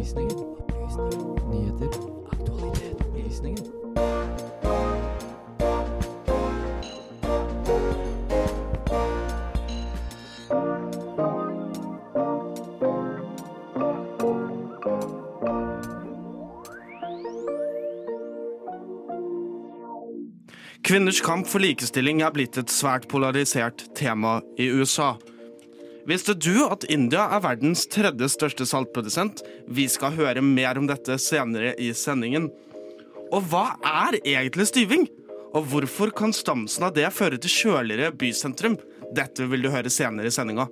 Opplysningen. Nyheter. Aktualitet. Opplysninger. Kvinners kamp for likestilling er blitt et svært polarisert tema i USA. Visste du at India er verdens tredje største saltprodusent? Vi skal høre mer om dette senere i sendingen. Og hva er egentlig styving? Og hvorfor kan stamsen av det føre til kjøligere bysentrum? Dette vil du høre senere i sendinga.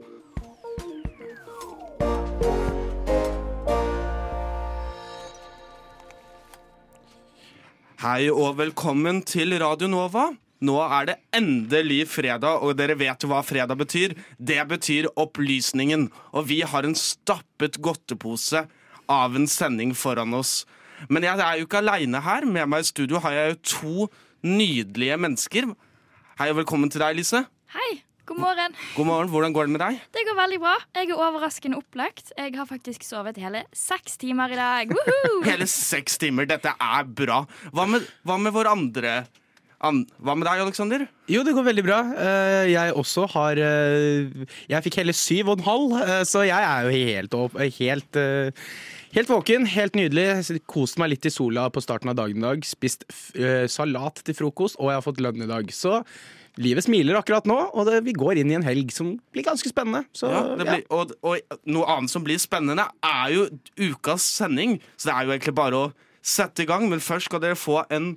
Hei og velkommen til Radio Nova. Nå er det endelig fredag, og dere vet jo hva fredag betyr. Det betyr opplysningen. Og vi har en stappet godtepose av en sending foran oss. Men jeg er jo ikke aleine her. Med meg i studio har jeg jo to nydelige mennesker. Hei og velkommen til deg, Lise. Hei, god morgen. God morgen. Hvordan går det med deg? Det går veldig bra. Jeg er overraskende opplagt. Jeg har faktisk sovet hele seks timer i dag. Hele seks timer. Dette er bra. Hva med, hva med vår andre an, Hva med deg, Aleksander? Jo, det går veldig bra. Eh, Jeg også har eh, Jeg fikk hele syv og en halv, eh, så jeg er jo helt, opp, helt, helt våken. Helt nydelig. Kost meg litt i sola på starten av dagen i dag. Spist salat til frokost, og jeg har fått lønn i dag. Så livet smiler akkurat nå, og det, vi går inn i en helg som blir ganske spennende. Så, Ja, det ja. og, og noe annet som blir spennende, er jo ukas sending. Så det er jo egentlig bare å sette i gang. Men først skal dere få en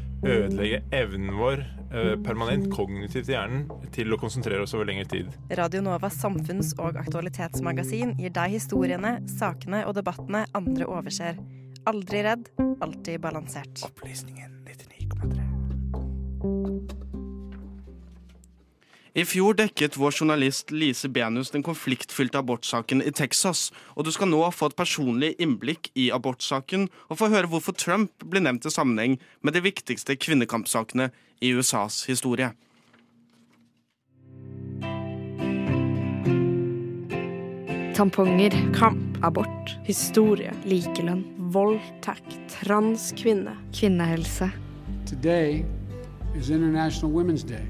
ødelegge evnen vår eh, permanent kognitivt i hjernen til å konsentrere oss over lengre tid. Radio Novas samfunns- og aktualitetsmagasin gir deg historiene, sakene og debattene andre overser. Aldri redd, alltid balansert. Opplysningen 99,3. I fjor dekket vår journalist Lise Benus den konfliktfylte abortsaken i Texas, og du skal nå få et personlig innblikk i abortsaken og få høre hvorfor Trump blir nevnt i sammenheng med de viktigste kvinnekampsakene i USAs historie. Tamponger, kamp, abort, historie, likelønn, voldtekt, transkvinne, kvinnehelse. Today is International Women's Day,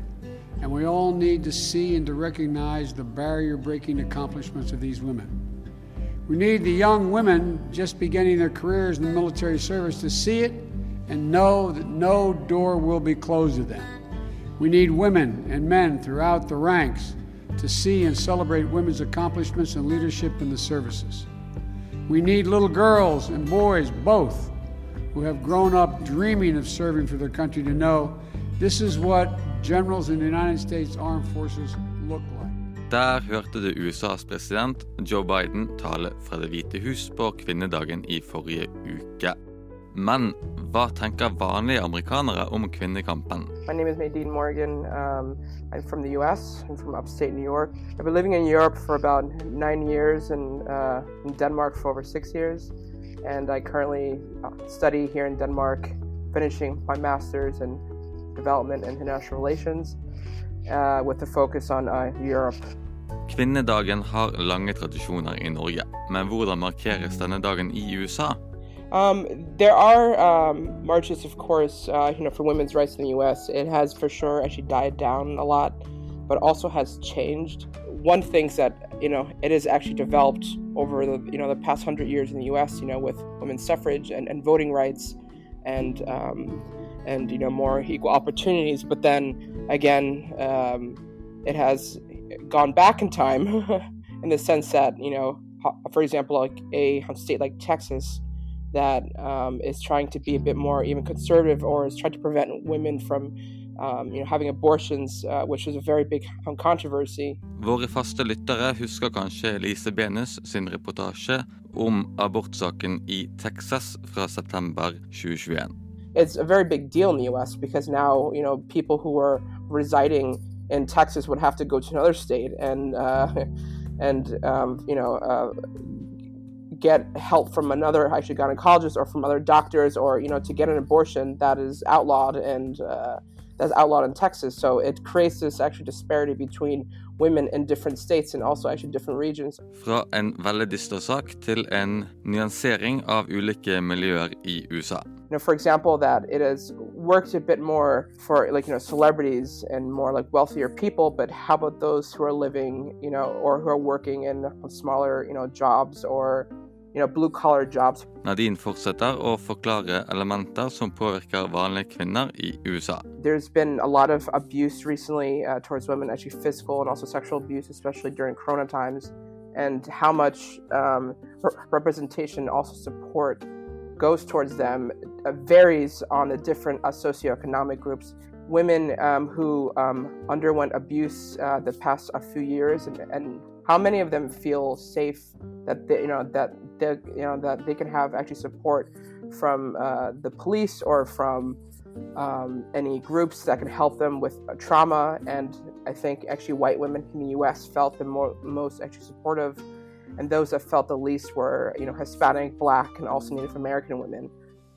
and we all need to see and to recognize the barrier breaking accomplishments of these women. We need the young women just beginning their careers in the military service to see it and know that no door will be closed to them. We need women and men throughout the ranks to see and celebrate women's accomplishments and leadership in the services. We need little girls and boys both who have grown up dreaming of serving for their country to know this is what generals in the United States Armed Forces look like. Der hørte du USAs president Joe Biden tale fra Det hvite hus på kvinnedagen i forrige uke. Men hva tenker vanlige amerikanere om kvinnekampen? My name is Nadine Morgan. Um, I'm from the U.S. I'm from upstate New York. I've been living in Europe for about nine years and uh, in Denmark for over six years. And I currently uh, study here in Denmark, finishing my master's in development and international relations uh, with a focus on uh, Europe. Kvinnedagen har lange tradisjoner i Norge, men hvordan markeres denne dagen i USA? Um, there are um, marches, of course, uh, you know, for women's rights in the U.S. It has for sure actually died down a lot, but also has changed. One thing's that you know it has actually developed over the you know the past hundred years in the U.S. You know, with women's suffrage and, and voting rights, and um, and you know more equal opportunities. But then again, um, it has gone back in time in the sense that you know, for example, like a state like Texas that um, is trying to be a bit more even conservative or is trying to prevent women from um, you know having abortions, uh, which is a very big um, controversy. Våre faste lyttere husker kanskje Lise Benus sin reportasje om abortsaken i Texas fra september 2021. It's a very big deal in the U.S. because now you know people who are residing in Texas would have to go to another state and uh, and um, you know uh, get help from another actually gynecologist or from other doctors or you know to get an abortion that is outlawed and uh, that's outlawed in Texas. So it creates this actually disparity between women in different states and also actually different regions. Fra en veldig dyster sak en nyansering av ulike miljøer i USA. You know, for example, that it has worked a bit more for like you know celebrities and more like wealthier people, but how about those who are living, you know, or who are working in smaller, you know, jobs or you know, blue collar jobs. Nadine fortsetter å forklare elementer som påvirker vanlige kvinner i USA. There's been a lot of abuse recently uh, towards women, actually physical and also sexual abuse, especially during Corona times, and how much um, representation, also support, goes towards them uh, varies on the different uh, socioeconomic groups. Women um, who um, underwent abuse uh, the past a few years and, and how many of them feel safe that they, you know that they you know that they can have actually support from uh, the police or from um, any groups that can help them with trauma and I think actually white women in the U.S. felt the more, most actually supportive and those that felt the least were you know Hispanic, Black and also Native American women.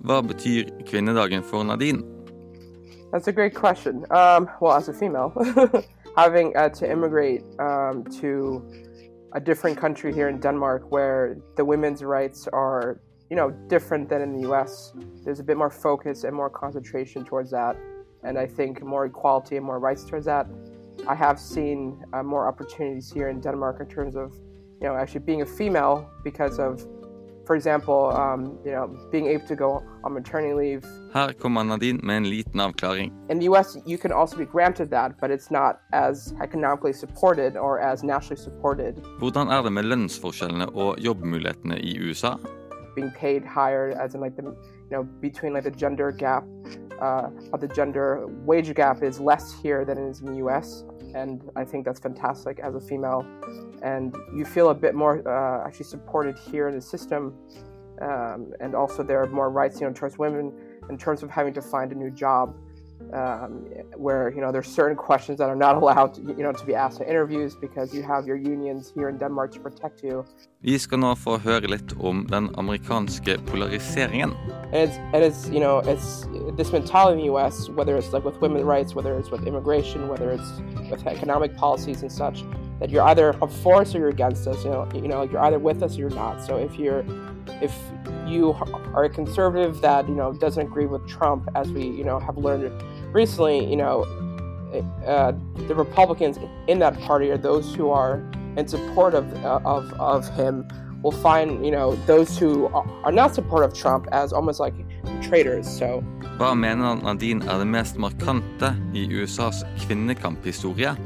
Hva betyr kvinnedagen for Nadine? That's a great question. Um, well, as a female, having uh, to immigrate um, to a different country here in Denmark where the women's rights are, you know, different than in the US. There's a bit more focus and more concentration towards that. And I think more equality and more rights towards that. I have seen uh, more opportunities here in Denmark in terms of, you know, actually being a female because of for example, um, you know, being able to go on maternity leave. Her kommer Nadine med en liten avklaring. In the US, you can also be granted that, but it's not as economically supported or as nationally supported. Hvordan er det med lønnsforskjellene og jobbmulighetene i USA? Being paid higher, as in like the, you know, between like the gender gap, uh, the gender wage gap is less here than it is in the US, and I think that's fantastic as a female and you feel a bit more uh, actually supported here in the system. Um, and also there are more rights, you know, towards women in terms of having to find a new job. Um, where you know there's certain questions that are not allowed to, you know to be asked in interviews because you have your unions here in Denmark to protect you. Vi skal nå få høre litt om den amerikanske polariseringen. And it's, and it's you know it's this mentality in the U.S. whether it's like with women's rights, whether it's with immigration, whether it's with economic policies and such that you're either for us or you're against us. You know, you know, you're either with us or you're not. So if you're, if you are a conservative that you know doesn't agree with Trump, as we you know have learned recently, you know, uh, the Republicans in that party are those who are in support of uh, of of him. Will find you know those who are not supportive of Trump as almost like traitors. So. Hva mener Nadine er det mest markante i USAs kvinnekamphistorie?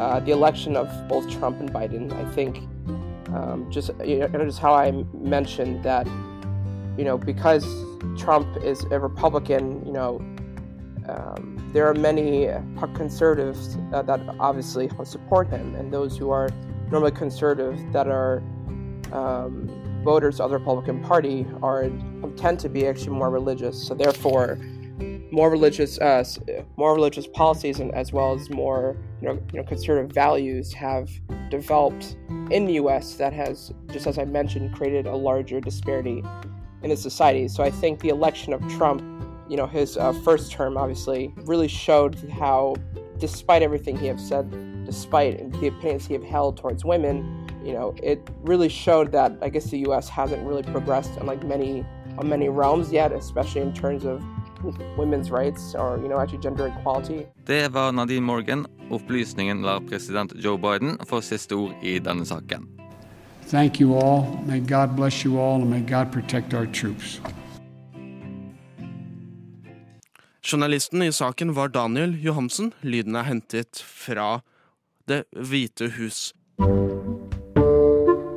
uh, the election of both Trump and Biden. I think um, just you know, just how I mentioned that you know because Trump is a Republican, you know. Um, there are many conservatives uh, that obviously support him, and those who are normally conservative that are um, voters of the Republican Party are tend to be actually more religious. So therefore, more religious, uh, more religious policies, and as well as more, you know, you know, conservative values have developed in the U.S. that has, just as I mentioned, created a larger disparity in the society. So I think the election of Trump, you know, his uh, first term, obviously, really showed how, despite everything he have said, despite the opinions he have held towards women, you know, it really showed that I guess the U.S. hasn't really progressed in like many on many realms yet, especially in terms of women's rights or, you know, actually gender equality. Det var Nadine Morgan. Opplysningen lar president Joe Biden få siste ord i denne saken. Thank you all. May God bless you all and may God protect our troops. Journalisten i saken var Daniel Johansen. Lyden er hentet fra Det hvite hus.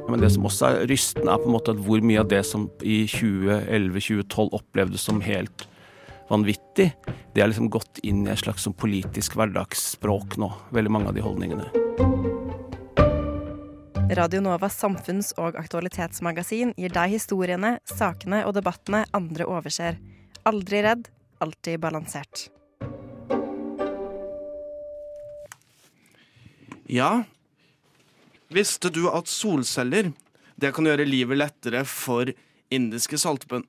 Men det som også er rystende, er på en måte hvor mye av det som i 2011-2012 opplevdes som helt vanvittig, det er liksom gått inn i et slags sånn politisk hverdagsspråk nå. Veldig mange av de holdningene. Radio Novas samfunns- og aktualitetsmagasin gir deg historiene, sakene og debattene andre overser. Aldri redd, alltid balansert. Ja, visste du at solceller det kan gjøre livet lettere for indiske saltbøn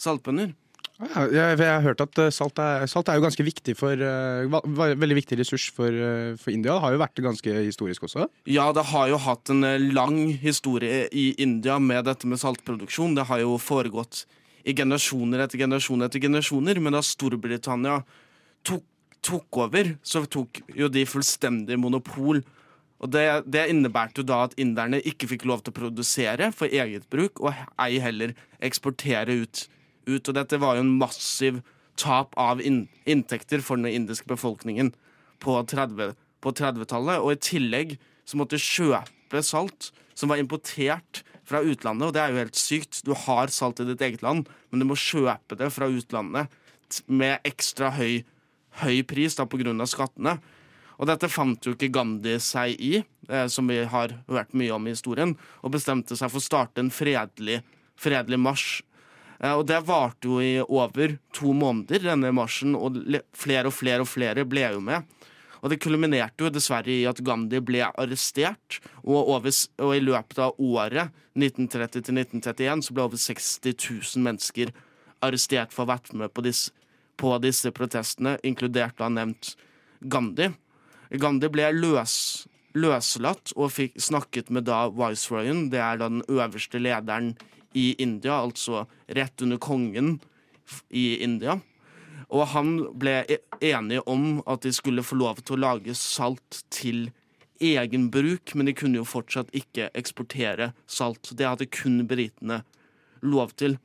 saltbønder? Ja, jeg, jeg har hørt at eh, salt er, salt er jo ganske viktig for eh, Veldig viktig ressurs for, eh, for India. Det har jo vært ganske historisk også. Ja, det har jo hatt en lang historie i India med dette med saltproduksjon. Det har jo foregått i generasjoner etter generasjoner etter generasjoner, men da Storbritannia tok, tok over, så tok jo de fullstendig monopol. Og det, det innebærte jo da at inderne ikke fikk lov til å produsere for eget bruk, og ei heller eksportere ut. Ut. Og dette var jo en massiv tap av inn, inntekter for den indiske befolkningen på 30 på 30-tallet. Og i tillegg så måtte kjøpe salt som var importert fra utlandet, og det er jo helt sykt. Du har salt i ditt eget land, men du må kjøpe det fra utlandet med ekstra høy, høy pris da, av skattene. Og dette fant jo ikke Gandhi seg i, eh, som vi har hørt mye om i historien, og bestemte seg for å starte en fredelig, fredelig marsj. Eh, og det varte jo i over to måneder, denne marsjen, og flere og flere og flere ble jo med. Og det kulminerte jo dessverre i at Gandhi ble arrestert, og, over, og i løpet av året 1930 til 1931 så ble over 60 000 mennesker arrestert for å ha vært med på disse, på disse protestene, inkludert da nevnt Gandhi. Gandhi ble løs, løslatt og fikk snakket med da viceroyen, det er da den øverste lederen i India, altså rett under kongen i India. Og han ble enig enige om at de skulle få lov til å lage salt til egen bruk, men de kunne jo fortsatt ikke eksportere salt. Det hadde kun britene lov til.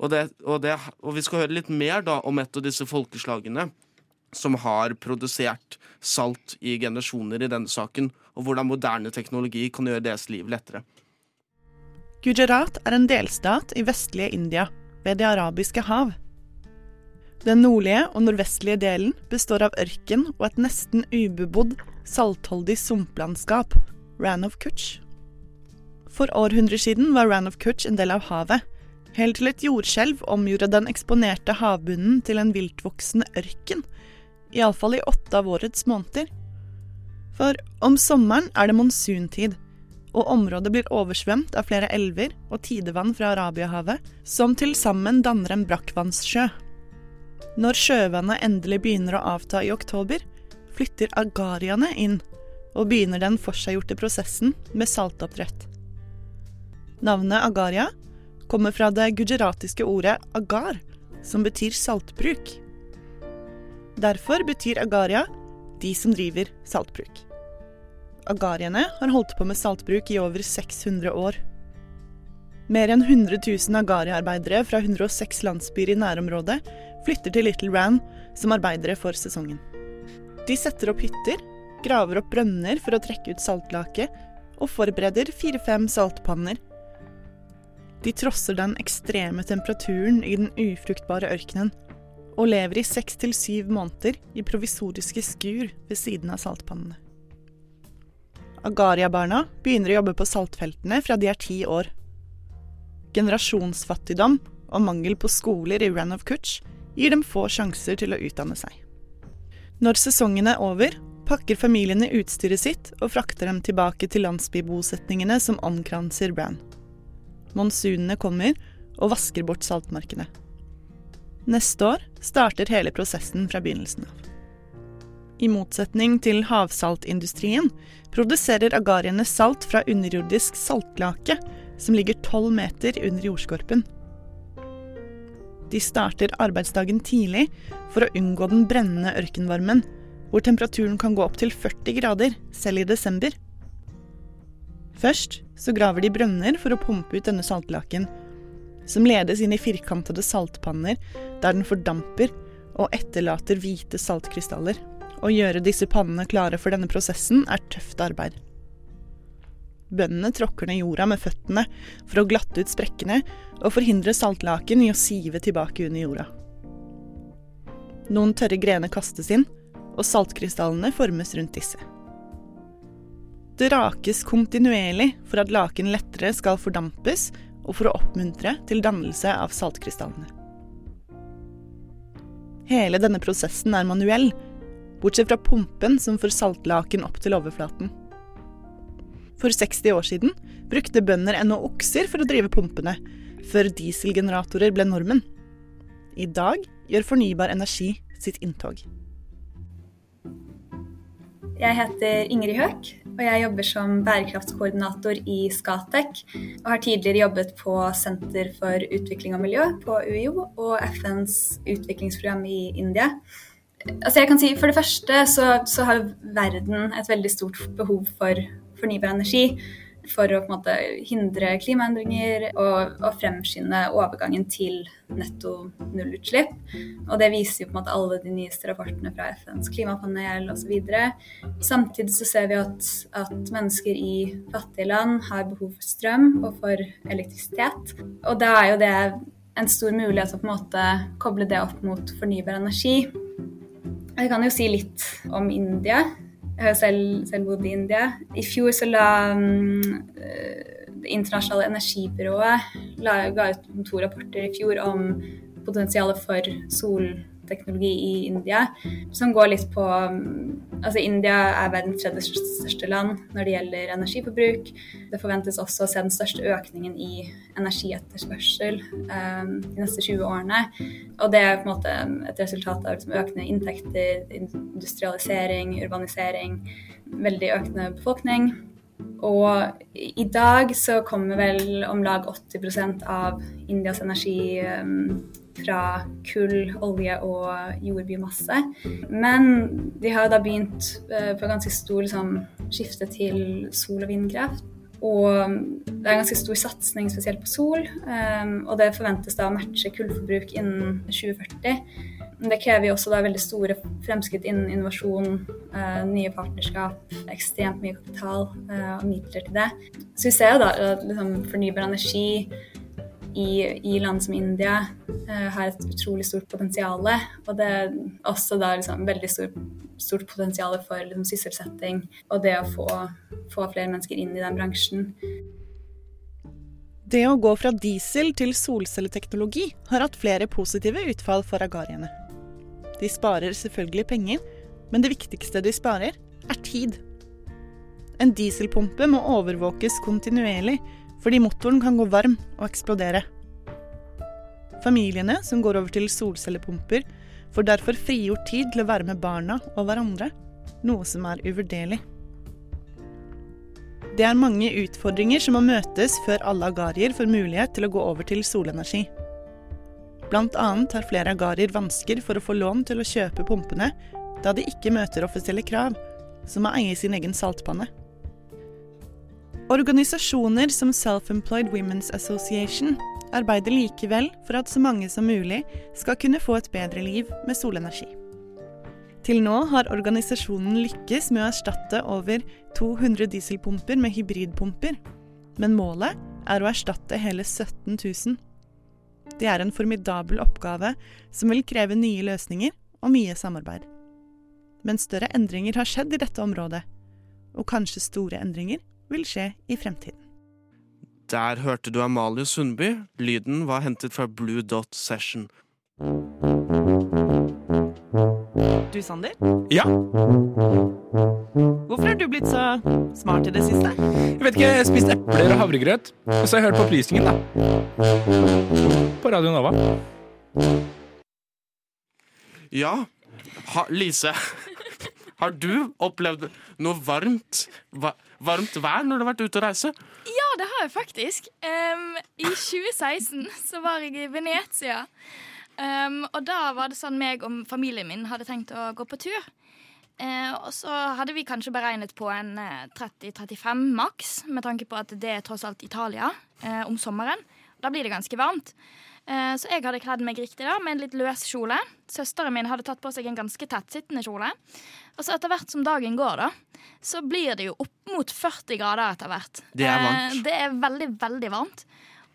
Og, det, og, det, og vi skal høre litt mer da om et av disse folkeslagene som har produsert salt i generasjoner i denne saken, og hvordan moderne teknologi kan gjøre deres liv lettere. Gujarat er en delstat i vestlige India, ved Det arabiske hav. Den nordlige og nordvestlige delen består av ørken og et nesten ubebodd, saltholdig sumplandskap, Ran of Kutch. For århundrer siden var Ran of Kutch en del av havet, helt til et jordskjelv omgjorde den eksponerte havbunnen til en viltvoksende ørken, iallfall i åtte av årets måneder. For om sommeren er det monsuntid, og området blir oversvømt av flere elver og tidevann fra Arabiahavet, som til sammen danner en brakkvannssjø. Når sjøvannet endelig begynner å avta i oktober, flytter agariaene inn og begynner den forseggjorte prosessen med saltoppdrett. Navnet agaria kommer fra det gujaratiske ordet agar, som betyr saltbruk. Derfor betyr agaria de som driver saltbruk. Agariene har holdt på med saltbruk i over 600 år. Mer enn 100 000 agaria-arbeidere fra 106 landsbyer i nærområdet flytter til Little Ran som arbeidere for sesongen. De setter opp hytter, graver opp brønner for å trekke ut saltlake, og forbereder fire-fem saltpanner. De trosser den ekstreme temperaturen i den ufruktbare ørkenen, og lever i seks til syv måneder i provisoriske skur ved siden av saltpannene. Agaria-barna begynner å jobbe på saltfeltene fra de er ti år. Generasjonsfattigdom og mangel på skoler i Ran of Kutch gir dem få sjanser til å utdanne seg. Når sesongen er over, pakker familiene utstyret sitt og frakter dem tilbake til landsbybosetningene som omkranser Brann. Monsunene kommer og vasker bort saltmarkene. Neste år starter hele prosessen fra begynnelsen av. I motsetning til havsaltindustrien produserer agariene salt fra underjordisk saltlake som ligger tolv meter under jordskorpen. De starter arbeidsdagen tidlig for å unngå den brennende ørkenvarmen, hvor temperaturen kan gå opp til 40 grader, selv i desember. Først så graver de brønner for å pumpe ut denne saltlaken, som ledes inn i firkantede saltpanner der den fordamper og etterlater hvite saltkrystaller. Å gjøre disse pannene klare for denne prosessen er tøft arbeid. Bøndene tråkker ned jorda med føttene for å glatte ut sprekkene og forhindre saltlaken i å sive tilbake under jorda. Noen tørre grener kastes inn, og saltkrystallene formes rundt disse. Det rakes kontinuerlig for at laken lettere skal fordampes, og for å oppmuntre til dannelse av saltkrystallene. Hele denne prosessen er manuell, bortsett fra pumpen som får saltlaken opp til overflaten. For 60 år siden brukte bønder ennå okser for å drive pumpene, før dieselgeneratorer ble normen. I dag gjør fornybar energi sitt inntog. Jeg heter Ingrid Høek, og jeg jobber som bærekraftskoordinator i Skatec. Og har tidligere jobbet på Senter for utvikling og miljø på UiO og FNs utviklingsprogram i India. Altså jeg kan si, For det første så, så har verden et veldig stort behov for fornybar energi for å på en måte hindre klimaendringer og, og fremskynde overgangen til netto nullutslipp. Og det viser jo på en måte alle de nyeste rapportene fra FNs klimapanel osv. Samtidig så ser vi at, at, mennesker i fattige land har behov for strøm og for elektrisitet. Og da er jo det en stor mulighet å på en måte koble det opp mot fornybar energi. Jeg kan jo si litt om India. Jeg har selv, selv bodd i India. I fjor så la um, Det internasjonale energibyrået la, ga ut to rapporter i fjor om potensialet for solteknologi i India, som går litt på Altså, India er verdens tredje største land når det gjelder energiforbruk. Det forventes også å se den største økningen i energietterspørsel um, de neste 20 årene. Og det er på en måte et resultat av liksom, økende inntekter, industrialisering, urbanisering, veldig økende befolkning. Og i dag så kommer vel om lag 80% av Indias energi um, fra kull, olje og jordbiomasse. Men de har da begynt uh, på ganske stor liksom, skifte til sol- og vindkraft. Og det er en ganske stor satsing spesielt på sol, um, og det forventes da å matche kullforbruk innen 2040. Men det krever jo også da veldig store fremskritt innen innovasjon, uh, nye partnerskap, ekstremt mye kapital og midler til det. Så vi ser jo da liksom, fornybar energi i, i, land som India uh, har et utrolig stort potensial. Og det er også da liksom veldig stor, stort potensial for liksom, sysselsetting og det å få, få flere mennesker inn i den bransjen. Det å gå fra diesel til solcelleteknologi har hatt flere positive utfall for agariene. De sparer selvfølgelig penger, men det viktigste de sparer, er tid. En dieselpumpe må overvåkes kontinuerlig fordi motoren kan gå varm og eksplodere. Familiene som går over til solcellepumper, får derfor frigjort tid til å være med barna og hverandre, noe som er uvurderlig. Det er mange utfordringer som må møtes før alle agarier får mulighet til å gå over til solenergi. Blant annet har flere agarier vansker for å få lån til å kjøpe pumpene, da de ikke møter offisielle krav, som å eie sin egen saltpanne. Organisasjoner som Self-Employed Women's Association arbeider likevel for at så mange som mulig skal kunne få et bedre liv med solenergi. Til nå har organisasjonen lykkes med å erstatte over 200 dieselpumper med hybridpumper, men målet er å erstatte hele 17 000. Det er en formidabel oppgave som vil kreve nye løsninger og mye samarbeid. Men større endringer har skjedd i dette området, og kanskje store endringer vil skje i fremtiden. Der hørte du Amalie Sundby. Lyden var hentet fra Blue Dot Session. Du, Sander? Ja? Hvorfor har du blitt så smart i det siste? Jeg vet ikke, jeg har spist epler og havregrøt. Og så har jeg hørt på opplysningen, da. På Radio Nova. Ja, ha, Lise. Har du opplevd noe varmt, va, varmt vær når du har vært ute og reise? Ja, det har jeg faktisk. Um, I 2016 så var jeg i Venezia. Um, og da var det sånn meg og familien min hadde tenkt å gå på tur. Uh, og så hadde vi kanskje beregnet på en uh, 30-35 maks, med tanke på at det er tross alt Italia uh, om sommeren. Da blir det ganske varmt. Uh, så jeg hadde kledd meg riktig da, med en litt løs kjole. Søsteren min hadde tatt på seg en ganske tettsittende kjole. Og så etter hvert som dagen går, da, så blir det jo opp mot 40 grader etter hvert. Det er varmt. Uh, det er veldig, veldig varmt.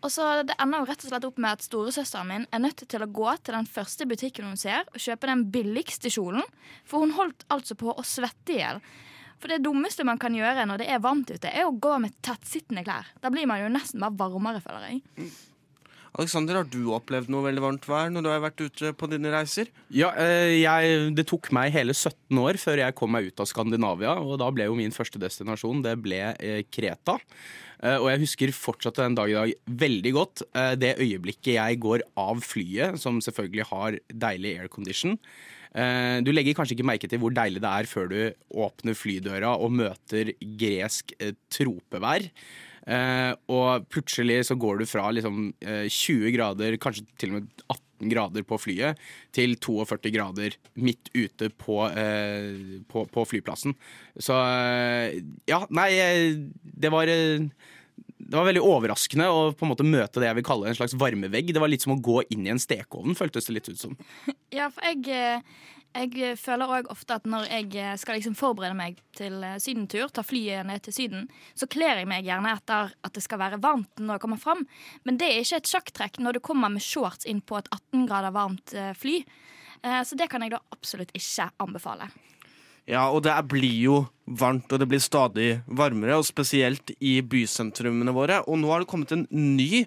Og så Det ender jo rett og slett opp med at storesøsteren min er nødt til å gå til den første butikken hun ser, og kjøpe den billigste kjolen. For hun holdt altså på å svette i hjel. For det dummeste man kan gjøre når det er varmt ute, er å gå med tettsittende klær. Da blir man jo nesten bare varmere, føler jeg. Alexander, har du opplevd noe veldig varmt vær når du har vært ute på dine reiser? Ja, eh, jeg, Det tok meg hele 17 år før jeg kom meg ut av Skandinavia. Og da ble jo min første destinasjon det ble eh, Kreta. Eh, og jeg husker fortsatt den dag i dag veldig godt det øyeblikket jeg går av flyet, som selvfølgelig har deilig aircondition. Du legger kanskje ikke merke til hvor deilig det er før du åpner flydøra og møter gresk tropevær. Eh, og plutselig så går du fra liksom, eh, 20 grader, kanskje til og med 18 grader på flyet, til 42 grader midt ute på, eh, på, på flyplassen. Så eh, ja, nei, eh, det var eh, det var veldig overraskende å på en måte møte det jeg vil kalle en slags varmevegg. Det var litt som å gå inn i en stekeovn, føltes det litt ut som. Ja, for jeg, eh, jeg føler òg ofte at når jeg skal liksom forberede meg til eh, sydentur, ta flyet ned til Syden, så kler jeg meg gjerne etter at det skal være varmt når jeg kommer fram. Men det er ikke et sjakktrekk når du kommer med shorts inn på et 18 grader varmt eh, fly. Så det kan jeg da absolutt ikke anbefale. Ja, og det blir jo varmt, og det blir stadig varmere, og spesielt i bysentrumene våre. Og nå har det kommet en ny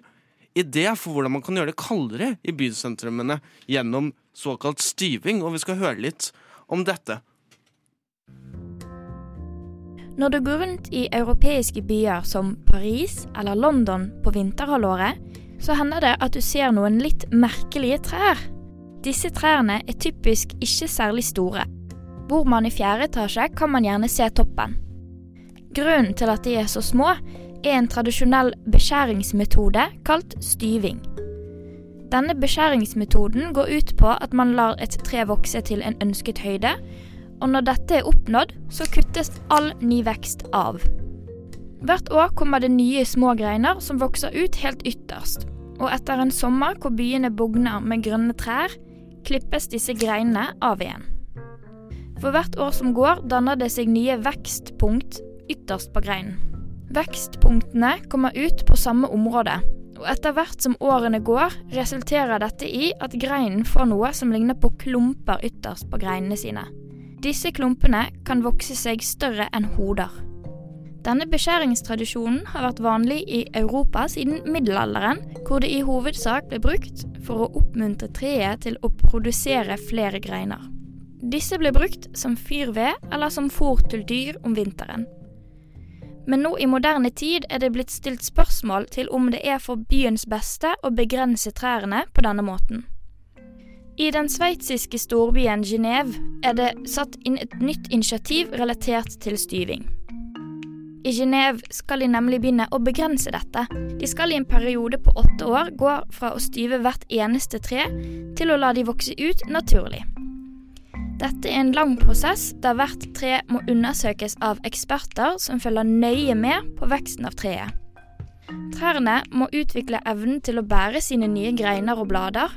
idé for hvordan man kan gjøre det kaldere i bysentrumene gjennom såkalt styving, og vi skal høre litt om dette. Når du går rundt i europeiske byer som Paris eller London på vinterhalvåret, så hender det at du ser noen litt merkelige trær. Disse trærne er typisk ikke særlig store. Bor man i fjerde etasje, kan man gjerne se toppen. Grunnen til at de er så små, er en tradisjonell beskjæringsmetode kalt styving. Denne beskjæringsmetoden går ut på at man lar et tre vokse til en ønsket høyde, og når dette er oppnådd, så kuttes all ny vekst av. Hvert år kommer det nye små greiner som vokser ut helt ytterst, og etter en sommer hvor byene bugner med grønne trær, klippes disse greinene av igjen. For hvert år som går, danner det seg nye vekstpunkt ytterst på greinen. Vekstpunktene kommer ut på samme område, og etter hvert som årene går, resulterer dette i at greinen får noe som ligner på klumper ytterst på greinene sine. Disse klumpene kan vokse seg større enn hoder. Denne beskjæringstradisjonen har vært vanlig i Europa siden middelalderen, hvor det i hovedsak ble brukt for å oppmuntre treet til å produsere flere greiner. Disse ble brukt som fyrved eller som fôr til dyr om vinteren. Men nå i moderne tid er det blitt stilt spørsmål til om det er for byens beste å begrense trærne på denne måten. I den sveitsiske storbyen Genéve er det satt inn et nytt initiativ relatert til styving. I Genéve skal de nemlig begynne å begrense dette. De skal i en periode på åtte år gå fra å styve hvert eneste tre til å la de vokse ut naturlig. Dette er en lang prosess der hvert tre må undersøkes av eksperter som følger nøye med på veksten av treet. Trærne må utvikle evnen til å bære sine nye greiner og blader,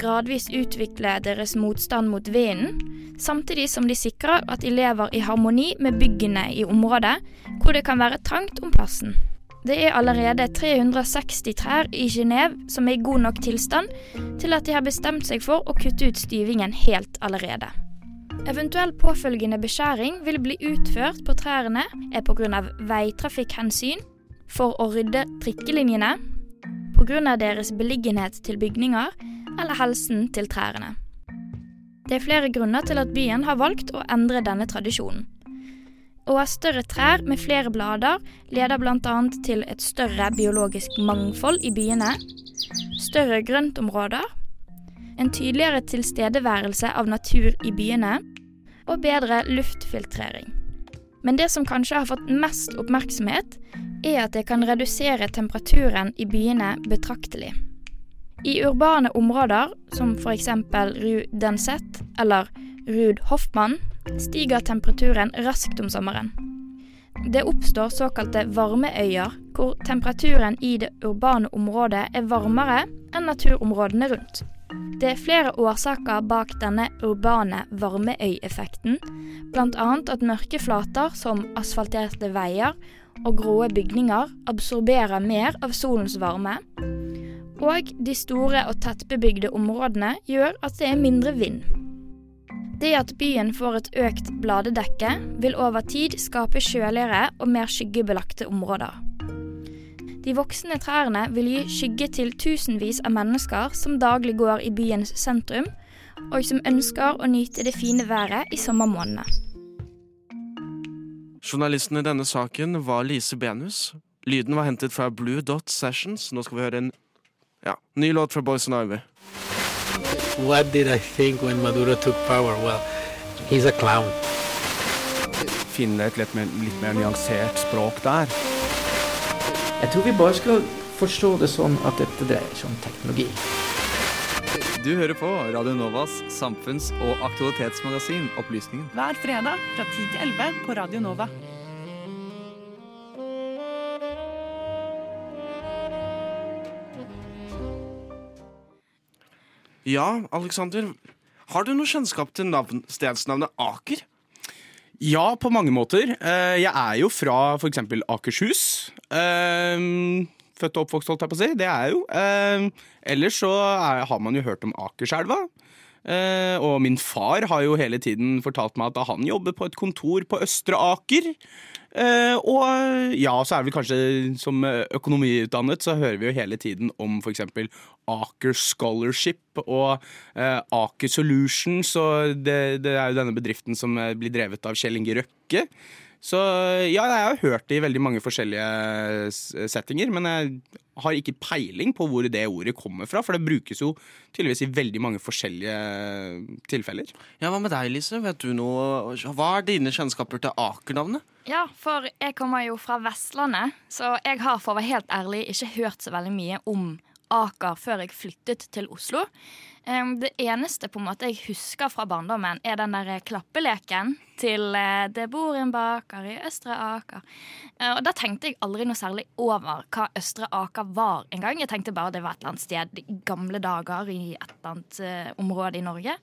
gradvis utvikle deres motstand mot vinden, samtidig som de sikrer at de lever i harmoni med byggene i området hvor det kan være trangt om plassen. Det er allerede 360 trær i Genéve som er i god nok tilstand til at de har bestemt seg for å kutte ut styvingen helt allerede. Eventuell påfølgende beskjæring vil bli utført på trærne er pga. veitrafikkhensyn, for å rydde trikkelinjene, pga. deres beliggenhet til bygninger eller helsen til trærne. Det er flere grunner til at byen har valgt å endre denne tradisjonen. Å ha større trær med flere blader leder bl.a. til et større biologisk mangfold i byene, større grøntområder, en tydeligere tilstedeværelse av natur i byene og bedre luftfiltrering. Men det som kanskje har fått mest oppmerksomhet, er at det kan redusere temperaturen i byene betraktelig. I urbane områder, som f.eks. Rue Denset eller Ruud Hoffmann, stiger temperaturen raskt om sommeren. Det oppstår såkalte varmeøyer, hvor temperaturen i det urbane området er varmere enn naturområdene rundt. Det er flere årsaker bak denne urbane varmeøyeffekten, bl.a. at mørke flater som asfalterte veier og gråe bygninger absorberer mer av solens varme, og de store og tettbebygde områdene gjør at det er mindre vind. Det at byen får et økt bladedekke, vil over tid skape kjøligere og mer skyggebelagte områder. De voksne trærne vil gi skygge til tusenvis av mennesker som daglig går i byens sentrum, og som ønsker å nyte det fine været i sommermånedene. Journalisten i denne saken var Lise Benus. Lyden var hentet fra Blue Dot Sessions. Nå skal vi høre en ja, ny låt fra Boys and Ivy. What did I think when Maduro took power? Well, he's a clown. Finne et litt mer, litt mer nyansert språk der. Jeg tror vi bare skal forstå det sånn at dette dreier seg om teknologi. Du hører på Radio Novas samfunns- og aktualitetsmagasin Opplysningen. Hver fredag fra 10 til 11 på Radio Nova. Ja, Alexander. Har du noe kjennskap til navn, stedsnavnet Aker? Ja, på mange måter. Eh, Jeg er jo fra eksempel Akershus. Eh, Født og oppvokst, holdt jeg på å si. Det er jeg jo. Eh, Ellers så har man jo hørt om Akerselva. Og min far har jo hele tiden fortalt meg at han jobber på et kontor på Østre Aker. Eh, og ja, så er vi kanskje som økonomiutdannet, så hører vi jo hele tiden om f.eks. Aker Scholarship og eh, Aker Solutions. Og det, det er jo denne bedriften som eh, blir drevet av Kjell Inge Røkke. Så ja, jeg har hørt det i veldig mange forskjellige settinger, men jeg har ikke peiling på hvor det ordet kommer fra, for det brukes jo tydeligvis i veldig mange forskjellige tilfeller. Ja, Hva med deg, Lise? Vet du noe? Hva er dine kjennskaper til Aker-navnet? Ja, for jeg kommer jo fra Vestlandet, så jeg har for å være helt ærlig ikke hørt så veldig mye om Aker før jeg flyttet til Oslo. Det eneste på en måte jeg husker fra barndommen, er den der klappeleken til eh, 'Det bor en baker i Østre Aker'. Eh, Og Da tenkte jeg aldri noe særlig over hva Østre Aker var engang. Jeg tenkte bare det var et eller annet sted i gamle dager i et eller annet eh, område i Norge.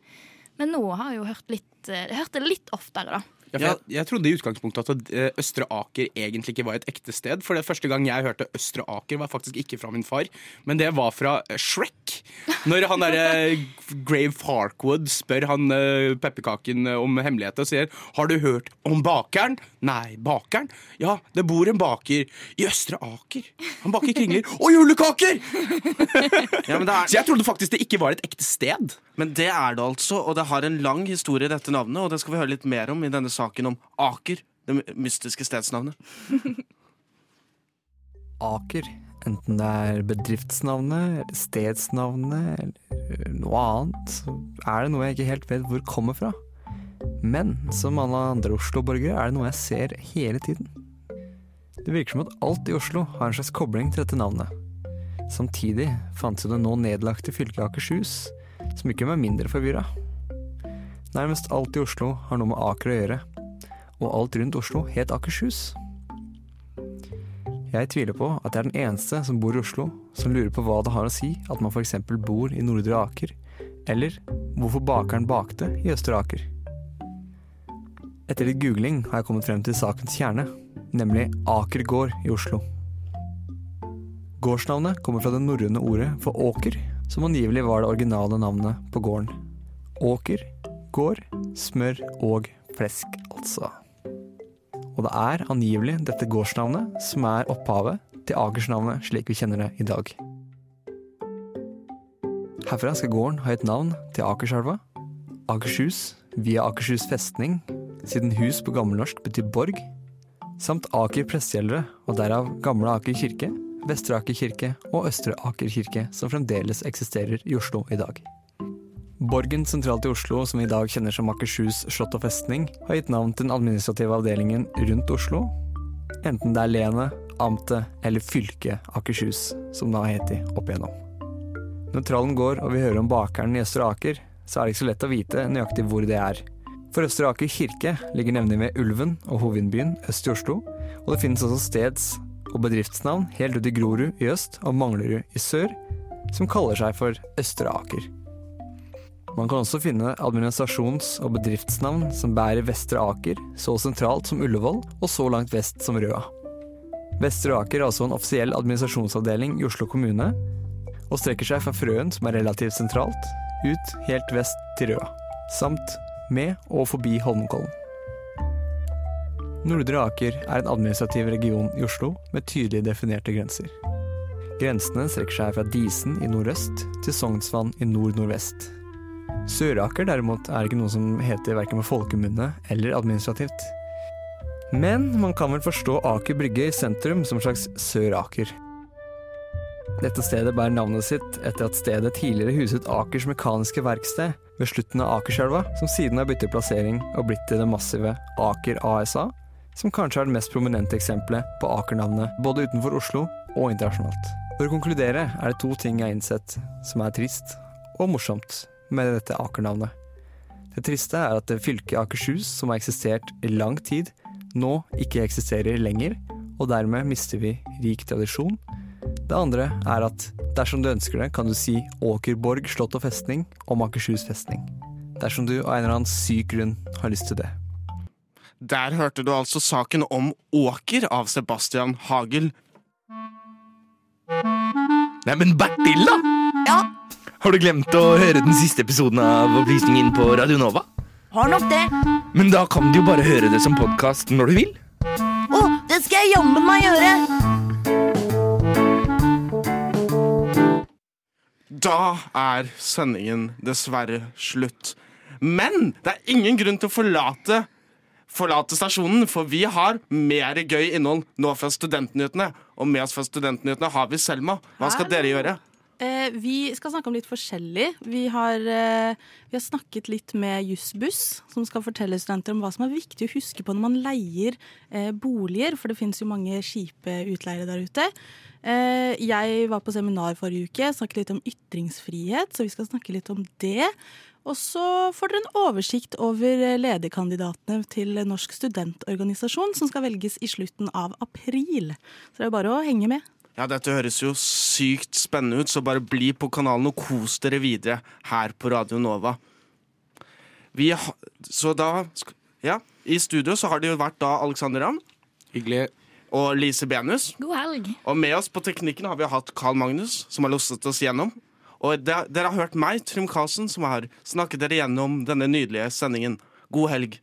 Men nå har jeg jo hørt, litt, eh, hørt det litt oftere, da. Ja, jeg, jeg trodde i utgangspunktet at eh, Østre Aker egentlig ikke var et ekte sted. For det første gang jeg hørte Østre Aker, var faktisk ikke fra min far, men det var fra eh, Shrek. Når han derre Grave Farkwood spør han eh, pepperkaken eh, om hemmeligheter og sier 'Har du hørt om bakeren?' 'Nei, bakeren?' 'Ja, det bor en baker i Østre Aker. Han baker kringler og julekaker!' Ja, men det er... Så jeg trodde faktisk det ikke var et ekte sted. Men det er det altså, og det har en lang historie, dette navnet, og det skal vi høre litt mer om i denne saken om Aker, det mystiske stedsnavnet. Aker, enten det er bedriftsnavnet, eller stedsnavnet, eller noe annet, er det noe jeg ikke helt vet hvor kommer fra. Men som alle andre Oslo-borgere er det noe jeg ser hele tiden. Det virker som at alt i Oslo har en slags kobling til dette navnet. Samtidig fantes jo det nå nedlagte fylket Akershus, som ikke var mindre forvirra. Nærmest alt i Oslo har noe med Aker å gjøre, og alt rundt Oslo het Akershus. Jeg tviler på at jeg er den eneste som bor i Oslo som lurer på hva det har å si at man f.eks. bor i Nordre Aker, eller hvorfor bakeren bakte i Østre Aker. Etter litt googling har jeg kommet frem til sakens kjerne, nemlig Aker gård i Oslo. Gårdsnavnet kommer fra det norrøne ordet for åker, som angivelig var det originale navnet på gården. Åker, gård, smør og flesk, altså. Og det er angivelig dette gårdsnavnet som er opphavet til Akersnavnet slik vi kjenner det i dag. Herfra skal gården ha et navn til Akerselva, Akershus via Akershus festning, siden hus på gammelnorsk betyr borg, samt Aker prestegjeldere, og derav Gamle Aker kirke, Vestre Aker kirke og Østre Aker kirke, som fremdeles eksisterer i Oslo i dag. Borgen sentralt i Oslo, som vi i dag kjenner som Akershus slott og festning, har gitt navn til den administrative avdelingen rundt Oslo, enten det er lenet, amtet eller fylket Akershus, som det har hett opp igjennom. Når trallen går og vi hører om bakeren i Østre Aker, så er det ikke så lett å vite nøyaktig hvor det er. For Østre Aker kirke ligger nemlig ved Ulven og Hovindbyen øst i Oslo, og det finnes også steds- og bedriftsnavn helt ut i Grorud i øst og Manglerud i sør, som kaller seg for Østre Aker. Man kan også finne administrasjons- og bedriftsnavn som bærer Vestre Aker, så sentralt som Ullevål og så langt vest som Røa. Vestre Aker er også en offisiell administrasjonsavdeling i Oslo kommune, og strekker seg fra Frøen, som er relativt sentralt, ut helt vest til Røa, samt med og forbi Holmenkollen. Nordre Aker er en administrativ region i Oslo med tydelig definerte grenser. Grensene strekker seg fra Disen i nordøst til Sognsvann i nord-nordvest. Søraker derimot er ikke noe som heter verken med folkemunne eller administrativt. Men man kan vel forstå Aker Brygge i sentrum som en slags Sør-Aker. Dette stedet bærer navnet sitt etter at stedet tidligere huset Akers Mekaniske Verksted ved slutten av Akerselva, som siden har byttet plassering og blitt til det massive Aker ASA, som kanskje er det mest prominente eksempelet på Aker-navnet både utenfor Oslo og internasjonalt. For å konkludere er det to ting jeg har innsett som er trist og morsomt med dette Aker-navnet. Det triste er at det fylket Akershus, som har eksistert i lang tid, nå ikke eksisterer lenger, og dermed mister vi rik tradisjon. Det andre er at dersom du ønsker det, kan du si Åkerborg slott og festning om Akershus festning. Dersom du av en eller annen syk grunn har lyst til det. Der hørte du altså saken om Åker av Sebastian Hagel. Neimen, Bertil, da! Ja? Har du glemt å høre den siste episoden av Opplysningen på Radio Nova? Har nok det. Men da kan du jo bare høre det som podkast når du vil. Å, det skal jeg jammen meg gjøre! Da er sendingen dessverre slutt. Men det er ingen grunn til å forlate, forlate stasjonen, for vi har mer gøy innhold nå fra Studentnyhetene. Og med oss fra Studentnyhetene har vi Selma. Hva skal dere gjøre? Eh, vi skal snakke om litt forskjellig. Vi har, eh, vi har snakket litt med Jussbuss, som skal fortelle studenter om hva som er viktig å huske på når man leier eh, boliger, for det finnes jo mange kjipe utleiere der ute. Eh, jeg var på seminar forrige uke, snakket litt om ytringsfrihet, så vi skal snakke litt om det. Og så får dere en oversikt over eh, lederkandidatene til Norsk studentorganisasjon, som skal velges i slutten av april. Så det er bare å henge med. Ja, Dette høres jo sykt spennende ut, så bare bli på kanalen og kos dere videre her på Radio Nova. Vi ha, så da Ja, i studio så har det jo vært da Alexander Ramm. Hyggelig. Og Lise Benus. God helg. Og med oss på teknikken har vi hatt Carl Magnus, som har losset oss gjennom. Og dere har hørt meg, Trym Karlsen, som har snakket dere gjennom denne nydelige sendingen. God helg.